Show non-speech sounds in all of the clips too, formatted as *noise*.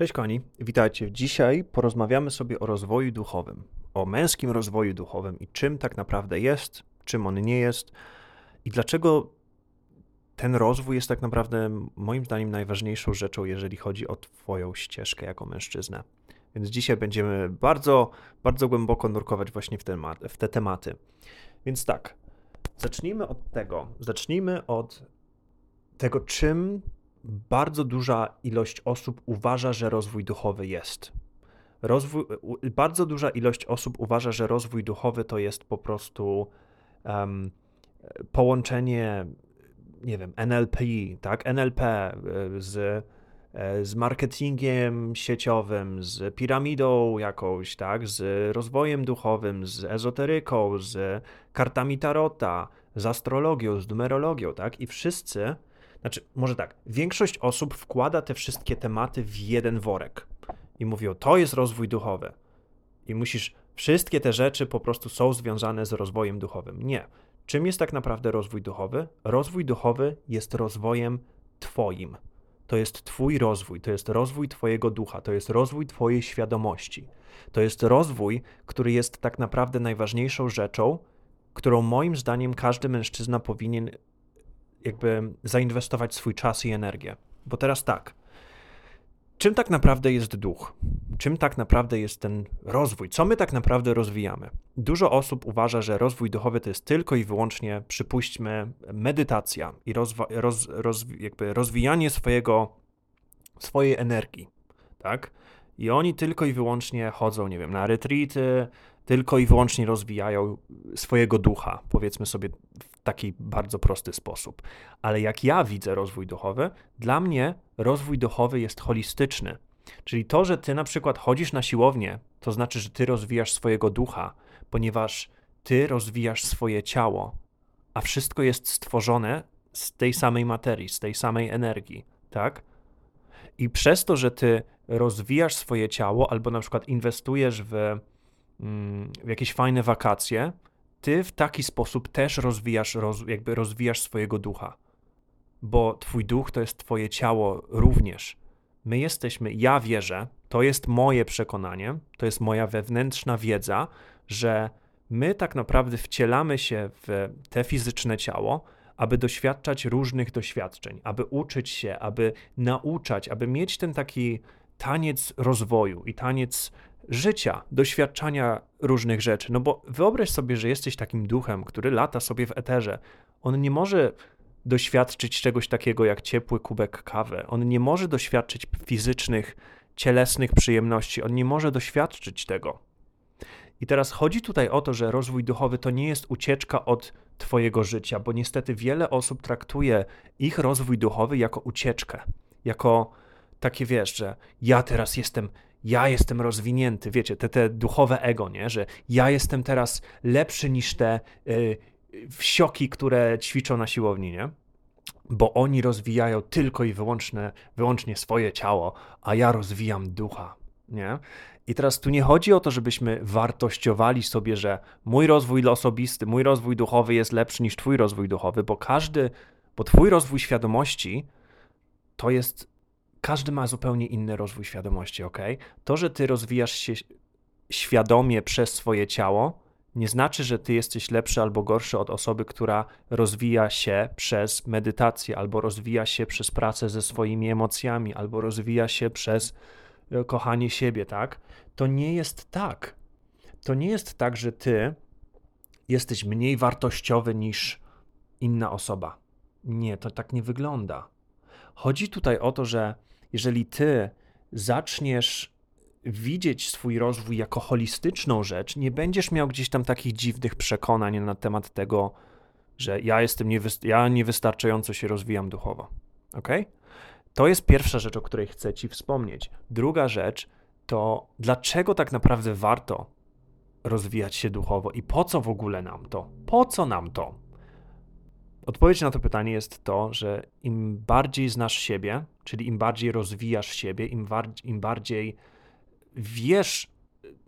Cześć kochani, witajcie. Dzisiaj porozmawiamy sobie o rozwoju duchowym, o męskim rozwoju duchowym i czym tak naprawdę jest, czym on nie jest i dlaczego ten rozwój jest tak naprawdę moim zdaniem najważniejszą rzeczą, jeżeli chodzi o Twoją ścieżkę jako mężczyznę. Więc dzisiaj będziemy bardzo, bardzo głęboko nurkować właśnie w, w te tematy. Więc tak, zacznijmy od tego. Zacznijmy od tego, czym bardzo duża ilość osób uważa, że rozwój duchowy jest. Rozwój, bardzo duża ilość osób uważa, że rozwój duchowy to jest po prostu um, połączenie, nie wiem, NLP, tak? NLP e, z, e, z marketingiem sieciowym, z piramidą jakąś, tak? Z rozwojem duchowym, z ezoteryką, z kartami tarota, z astrologią, z numerologią, tak? I wszyscy znaczy, może tak, większość osób wkłada te wszystkie tematy w jeden worek i mówią, to jest rozwój duchowy. I musisz, wszystkie te rzeczy po prostu są związane z rozwojem duchowym. Nie. Czym jest tak naprawdę rozwój duchowy? Rozwój duchowy jest rozwojem Twoim. To jest Twój rozwój, to jest rozwój Twojego ducha, to jest rozwój Twojej świadomości. To jest rozwój, który jest tak naprawdę najważniejszą rzeczą, którą moim zdaniem każdy mężczyzna powinien jakby zainwestować swój czas i energię. Bo teraz tak, czym tak naprawdę jest duch? Czym tak naprawdę jest ten rozwój? Co my tak naprawdę rozwijamy? Dużo osób uważa, że rozwój duchowy to jest tylko i wyłącznie, przypuśćmy, medytacja i rozwa- roz, roz, jakby rozwijanie swojego, swojej energii, tak? I oni tylko i wyłącznie chodzą, nie wiem, na retreaty, tylko i wyłącznie rozwijają swojego ducha, powiedzmy sobie taki bardzo prosty sposób. Ale jak ja widzę rozwój duchowy, dla mnie rozwój duchowy jest holistyczny. Czyli to, że ty na przykład chodzisz na siłownię, to znaczy, że ty rozwijasz swojego ducha, ponieważ ty rozwijasz swoje ciało, a wszystko jest stworzone z tej samej materii, z tej samej energii, tak? I przez to, że ty rozwijasz swoje ciało, albo na przykład inwestujesz w w jakieś fajne wakacje, ty w taki sposób też rozwijasz, roz, jakby rozwijasz swojego ducha. Bo twój duch to jest twoje ciało również. My jesteśmy, ja wierzę, to jest moje przekonanie, to jest moja wewnętrzna wiedza, że my tak naprawdę wcielamy się w te fizyczne ciało, aby doświadczać różnych doświadczeń, aby uczyć się, aby nauczać, aby mieć ten taki taniec rozwoju i taniec życia, doświadczania różnych rzeczy. No bo wyobraź sobie, że jesteś takim duchem, który lata sobie w eterze. On nie może doświadczyć czegoś takiego jak ciepły kubek kawy. On nie może doświadczyć fizycznych, cielesnych przyjemności. On nie może doświadczyć tego. I teraz chodzi tutaj o to, że rozwój duchowy to nie jest ucieczka od Twojego życia, bo niestety wiele osób traktuje ich rozwój duchowy jako ucieczkę, jako takie wiesz, że ja teraz jestem ja jestem rozwinięty, wiecie, te, te duchowe ego, nie? że ja jestem teraz lepszy niż te y, wsioki, które ćwiczą na siłowni, nie? Bo oni rozwijają tylko i wyłącznie, wyłącznie swoje ciało, a ja rozwijam ducha, nie? I teraz tu nie chodzi o to, żebyśmy wartościowali sobie, że mój rozwój osobisty, mój rozwój duchowy jest lepszy niż twój rozwój duchowy, bo każdy, bo twój rozwój świadomości to jest każdy ma zupełnie inny rozwój świadomości, ok? To, że ty rozwijasz się świadomie przez swoje ciało, nie znaczy, że ty jesteś lepszy albo gorszy od osoby, która rozwija się przez medytację, albo rozwija się przez pracę ze swoimi emocjami, albo rozwija się przez e, kochanie siebie, tak? To nie jest tak. To nie jest tak, że ty jesteś mniej wartościowy niż inna osoba. Nie, to tak nie wygląda. Chodzi tutaj o to, że jeżeli ty zaczniesz widzieć swój rozwój jako holistyczną rzecz, nie będziesz miał gdzieś tam takich dziwnych przekonań na temat tego, że ja jestem niewy- ja niewystarczająco się rozwijam duchowo. Ok? To jest pierwsza rzecz, o której chcę Ci wspomnieć. Druga rzecz to, dlaczego tak naprawdę warto rozwijać się duchowo i po co w ogóle nam to? Po co nam to? Odpowiedź na to pytanie jest to, że im bardziej znasz siebie, czyli im bardziej rozwijasz siebie, im, im bardziej wiesz,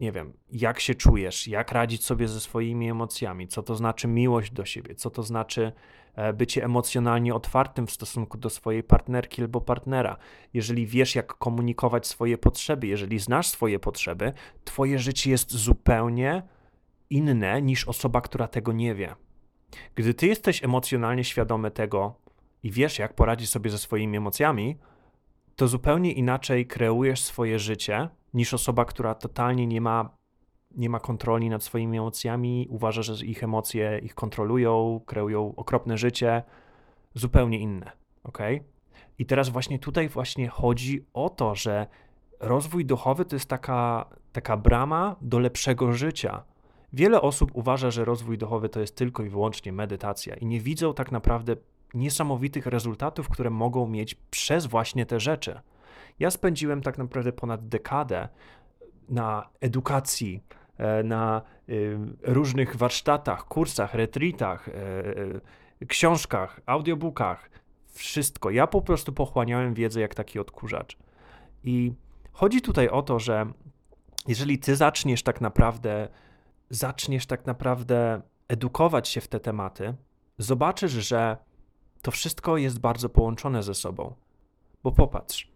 nie wiem, jak się czujesz, jak radzić sobie ze swoimi emocjami, co to znaczy miłość do siebie, co to znaczy e, bycie emocjonalnie otwartym w stosunku do swojej partnerki albo partnera, jeżeli wiesz, jak komunikować swoje potrzeby, jeżeli znasz swoje potrzeby, twoje życie jest zupełnie inne niż osoba, która tego nie wie. Gdy ty jesteś emocjonalnie świadomy tego i wiesz, jak poradzić sobie ze swoimi emocjami, to zupełnie inaczej kreujesz swoje życie niż osoba, która totalnie nie ma, nie ma kontroli nad swoimi emocjami, uważa, że ich emocje ich kontrolują, kreują okropne życie, zupełnie inne. Ok? I teraz właśnie tutaj właśnie chodzi o to, że rozwój duchowy to jest taka, taka brama do lepszego życia. Wiele osób uważa, że rozwój duchowy to jest tylko i wyłącznie medytacja i nie widzą tak naprawdę niesamowitych rezultatów, które mogą mieć przez właśnie te rzeczy. Ja spędziłem tak naprawdę ponad dekadę na edukacji, e, na y, różnych warsztatach, kursach, retreatach, e, e, książkach, audiobookach, wszystko. Ja po prostu pochłaniałem wiedzę jak taki odkurzacz. I chodzi tutaj o to, że jeżeli ty zaczniesz tak naprawdę, zaczniesz tak naprawdę edukować się w te tematy, zobaczysz, że to wszystko jest bardzo połączone ze sobą. Bo popatrz,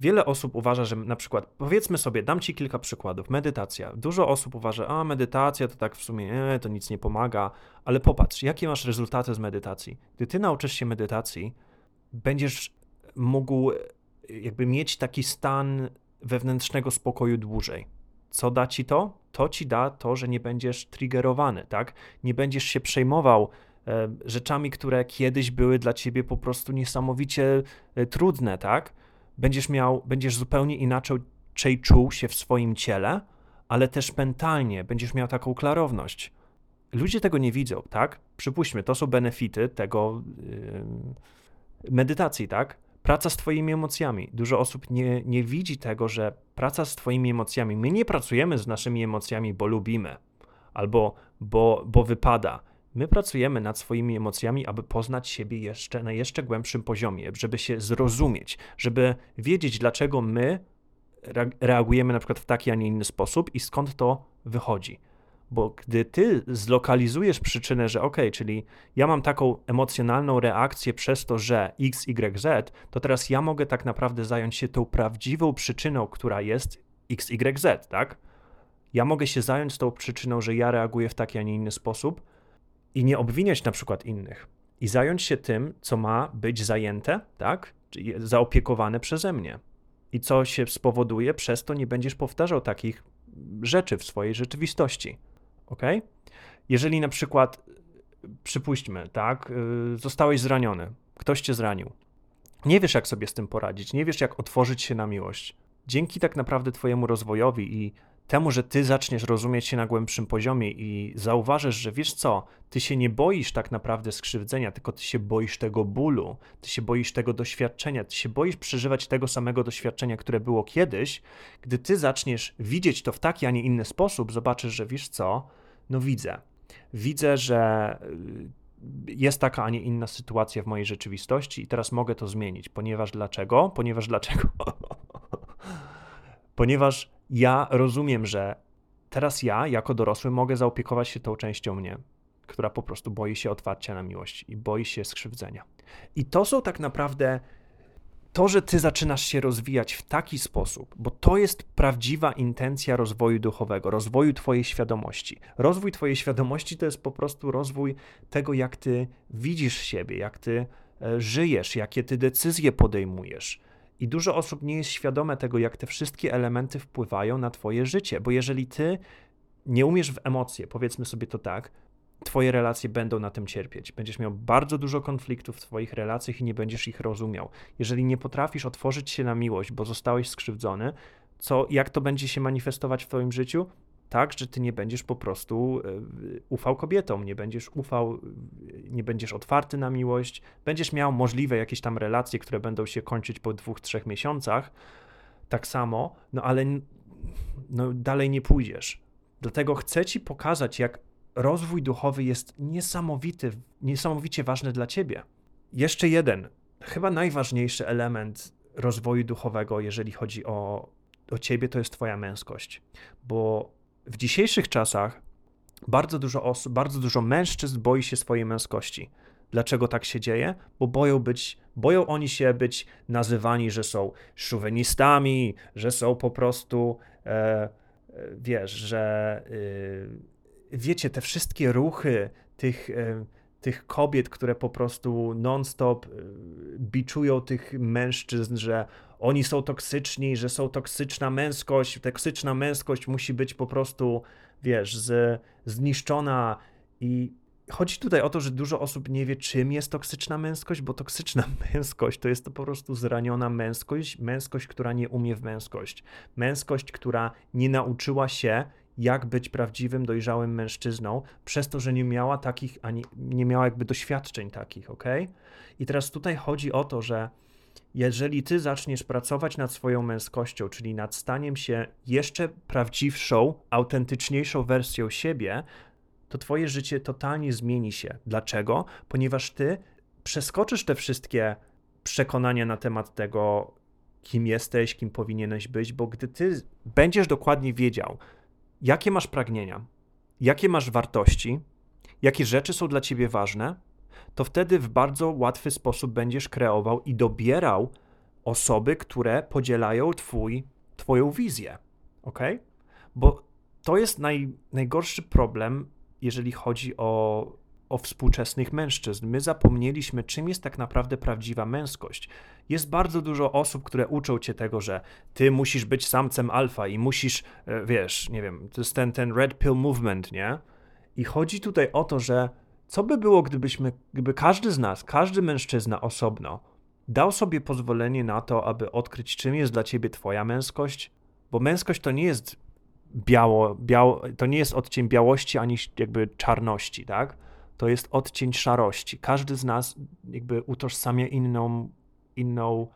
wiele osób uważa, że na przykład, powiedzmy sobie, dam ci kilka przykładów, medytacja. Dużo osób uważa, a medytacja to tak w sumie, nie, to nic nie pomaga, ale popatrz, jakie masz rezultaty z medytacji. Gdy ty nauczysz się medytacji, będziesz mógł jakby mieć taki stan wewnętrznego spokoju dłużej. Co da ci to? To ci da to, że nie będziesz triggerowany, tak? Nie będziesz się przejmował E, rzeczami, które kiedyś były dla ciebie po prostu niesamowicie e, trudne, tak? Będziesz miał, będziesz zupełnie inaczej czuł się w swoim ciele, ale też mentalnie będziesz miał taką klarowność. Ludzie tego nie widzą, tak? Przypuśćmy, to są benefity tego yy, medytacji, tak? Praca z Twoimi emocjami. Dużo osób nie, nie widzi tego, że praca z Twoimi emocjami. My nie pracujemy z naszymi emocjami, bo lubimy albo bo, bo wypada. My pracujemy nad swoimi emocjami, aby poznać siebie jeszcze na jeszcze głębszym poziomie, żeby się zrozumieć, żeby wiedzieć, dlaczego my reagujemy na przykład w taki, a nie inny sposób i skąd to wychodzi. Bo gdy ty zlokalizujesz przyczynę, że ok, czyli ja mam taką emocjonalną reakcję przez to, że X, Y, Z, to teraz ja mogę tak naprawdę zająć się tą prawdziwą przyczyną, która jest X, Y, Z, tak? Ja mogę się zająć tą przyczyną, że ja reaguję w taki, a nie inny sposób, i nie obwiniać na przykład innych i zająć się tym, co ma być zajęte, tak? Czyli zaopiekowane przeze mnie. I co się spowoduje, przez to nie będziesz powtarzał takich rzeczy w swojej rzeczywistości. Ok? Jeżeli na przykład, przypuśćmy, tak, y, zostałeś zraniony, ktoś cię zranił, nie wiesz, jak sobie z tym poradzić, nie wiesz, jak otworzyć się na miłość. Dzięki tak naprawdę Twojemu rozwojowi i temu, że ty zaczniesz rozumieć się na głębszym poziomie i zauważysz, że wiesz co, ty się nie boisz tak naprawdę skrzywdzenia, tylko ty się boisz tego bólu, ty się boisz tego doświadczenia, ty się boisz przeżywać tego samego doświadczenia, które było kiedyś. Gdy ty zaczniesz widzieć to w taki, a nie inny sposób, zobaczysz, że wiesz co, no widzę. Widzę, że y, jest taka, a nie inna sytuacja w mojej rzeczywistości i teraz mogę to zmienić, ponieważ dlaczego? Ponieważ dlaczego? *laughs* ponieważ ja rozumiem, że teraz ja, jako dorosły, mogę zaopiekować się tą częścią mnie, która po prostu boi się otwarcia na miłość i boi się skrzywdzenia. I to są tak naprawdę to, że ty zaczynasz się rozwijać w taki sposób, bo to jest prawdziwa intencja rozwoju duchowego, rozwoju twojej świadomości. Rozwój twojej świadomości to jest po prostu rozwój tego, jak ty widzisz siebie, jak ty e, żyjesz, jakie ty decyzje podejmujesz, i dużo osób nie jest świadome tego, jak te wszystkie elementy wpływają na Twoje życie, bo jeżeli Ty nie umiesz w emocje, powiedzmy sobie to tak, Twoje relacje będą na tym cierpieć. Będziesz miał bardzo dużo konfliktów w Twoich relacjach i nie będziesz ich rozumiał. Jeżeli nie potrafisz otworzyć się na miłość, bo zostałeś skrzywdzony, co, jak to będzie się manifestować w Twoim życiu? tak, że ty nie będziesz po prostu e, ufał kobietom, nie będziesz ufał, nie będziesz otwarty na miłość, będziesz miał możliwe jakieś tam relacje, które będą się kończyć po dwóch, trzech miesiącach, tak samo, no ale no, dalej nie pójdziesz. Dlatego chcę ci pokazać, jak rozwój duchowy jest niesamowity, niesamowicie ważny dla ciebie. Jeszcze jeden, chyba najważniejszy element rozwoju duchowego, jeżeli chodzi o, o ciebie, to jest twoja męskość. Bo w dzisiejszych czasach bardzo dużo osób, bardzo dużo mężczyzn boi się swojej męskości. Dlaczego tak się dzieje? Bo boją być, boją oni się być nazywani, że są szuwenistami, że są po prostu, e, e wiesz, że e, wiecie, te wszystkie ruchy tych, e, tych kobiet, które po prostu non-stop e, biczują tych mężczyzn, że oni są toksyczni, że są toksyczna męskość, toksyczna męskość musi być po prostu, wiesz, z, zniszczona. I chodzi tutaj o to, że dużo osób nie wie, czym jest toksyczna męskość, bo toksyczna *laughs* męskość to jest to po prostu zraniona męskość, męskość, która nie umie w męskość, męskość, która nie nauczyła się, jak być prawdziwym, dojrzałym mężczyzną, przez to, że nie miała takich, ani nie miała jakby doświadczeń takich, ok? I teraz tutaj chodzi o to, że jeżeli ty zaczniesz pracować nad swoją męskością, czyli nad staniem się jeszcze prawdziwszą, autentyczniejszą wersją siebie, to twoje życie totalnie zmieni się. Dlaczego? Ponieważ ty przeskoczysz te wszystkie przekonania na temat tego, kim jesteś, kim powinieneś być, bo gdy ty będziesz dokładnie wiedział, jakie masz pragnienia, jakie masz wartości, jakie rzeczy są dla ciebie ważne, to wtedy w bardzo łatwy sposób będziesz kreował i dobierał osoby, które podzielają twój, twoją wizję. Ok? Bo to jest naj, najgorszy problem, jeżeli chodzi o, o współczesnych mężczyzn. My zapomnieliśmy, czym jest tak naprawdę prawdziwa męskość. Jest bardzo dużo osób, które uczą cię tego, że ty musisz być samcem alfa i musisz, e, wiesz, nie wiem, to jest ten, ten red pill movement, nie? I chodzi tutaj o to, że co by było, gdybyśmy, gdyby każdy z nas, każdy mężczyzna osobno dał sobie pozwolenie na to, aby odkryć, czym jest dla ciebie twoja męskość? Bo męskość to nie jest biało, biało to nie jest odcień białości ani jakby czarności, tak? To jest odcień szarości. Każdy z nas jakby utożsamia inną, inną,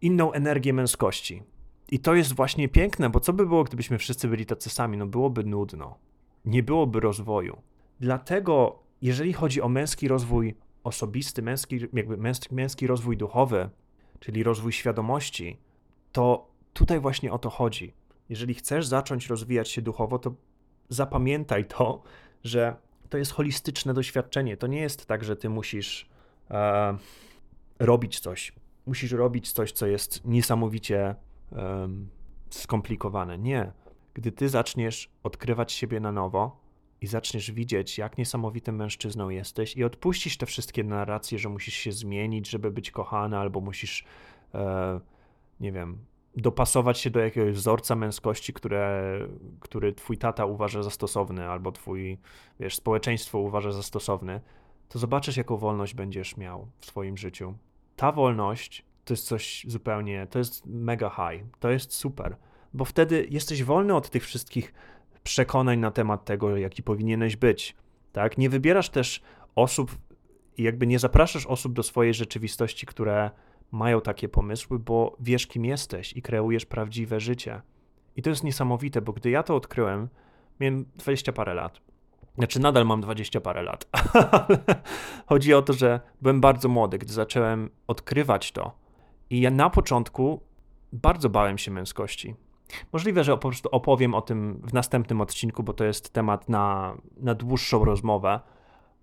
inną energię męskości. I to jest właśnie piękne, bo co by było, gdybyśmy wszyscy byli tacy sami? No byłoby nudno. Nie byłoby rozwoju. Dlatego jeżeli chodzi o męski rozwój osobisty, męski, jakby męski, męski rozwój duchowy, czyli rozwój świadomości, to tutaj właśnie o to chodzi. Jeżeli chcesz zacząć rozwijać się duchowo, to zapamiętaj to, że to jest holistyczne doświadczenie. To nie jest tak, że ty musisz e, robić coś. Musisz robić coś, co jest niesamowicie e, skomplikowane. Nie. Gdy ty zaczniesz odkrywać siebie na nowo, i zaczniesz widzieć, jak niesamowitym mężczyzną jesteś, i odpuścisz te wszystkie narracje, że musisz się zmienić, żeby być kochany, albo musisz, e, nie wiem, dopasować się do jakiegoś wzorca męskości, które, który twój tata uważa za stosowny, albo twój, wiesz, społeczeństwo uważa za stosowny, to zobaczysz, jaką wolność będziesz miał w swoim życiu. Ta wolność to jest coś zupełnie, to jest mega high, to jest super, bo wtedy jesteś wolny od tych wszystkich przekonań na temat tego, jaki powinieneś być. Tak? Nie wybierasz też osób jakby nie zapraszasz osób do swojej rzeczywistości, które mają takie pomysły, bo wiesz, kim jesteś i kreujesz prawdziwe życie. I to jest niesamowite, bo gdy ja to odkryłem, miałem 20 parę lat. Znaczy, nadal mam 20 parę lat. *laughs* Chodzi o to, że byłem bardzo młody, gdy zacząłem odkrywać to. I ja na początku bardzo bałem się męskości. Możliwe, że po prostu opowiem o tym w następnym odcinku, bo to jest temat na, na dłuższą rozmowę,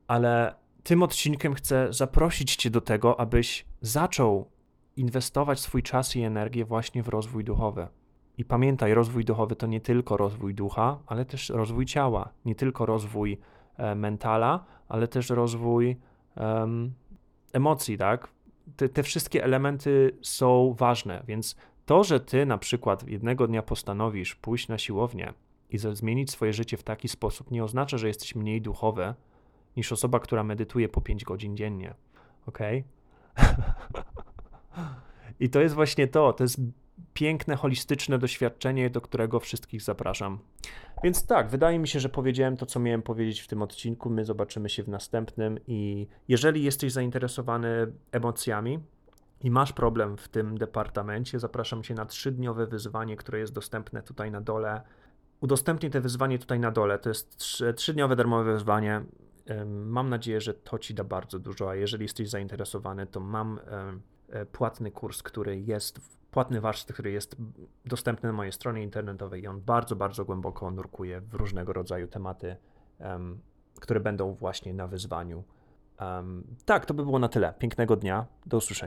ale tym odcinkiem chcę zaprosić Cię do tego, abyś zaczął inwestować swój czas i energię właśnie w rozwój duchowy. I pamiętaj, rozwój duchowy to nie tylko rozwój ducha, ale też rozwój ciała, nie tylko rozwój e, mentala, ale też rozwój emocji, tak? Te, te wszystkie elementy są ważne, więc to, że ty na przykład jednego dnia postanowisz pójść na siłownię i zmienić swoje życie w taki sposób, nie oznacza, że jesteś mniej duchowy niż osoba, która medytuje po 5 godzin dziennie. Ok? *laughs* I to jest właśnie to. To jest piękne, holistyczne doświadczenie, do którego wszystkich zapraszam. Więc tak, wydaje mi się, że powiedziałem to, co miałem powiedzieć w tym odcinku. My zobaczymy się w następnym. I jeżeli jesteś zainteresowany emocjami, i masz problem w tym departamencie, zapraszam Cię na trzydniowe wyzwanie, które jest dostępne tutaj na dole. Udostępnię te wyzwanie tutaj na dole. To jest trzydniowe darmowe wyzwanie. Mam nadzieję, że to Ci da bardzo dużo, a jeżeli jesteś zainteresowany, to mam płatny kurs, który jest, płatny warsztat, który jest dostępny na mojej stronie internetowej i on bardzo, bardzo głęboko nurkuje w różnego rodzaju tematy, które będą właśnie na wyzwaniu Um, tak, to by było na tyle. Pięknego dnia. Do usłyszenia.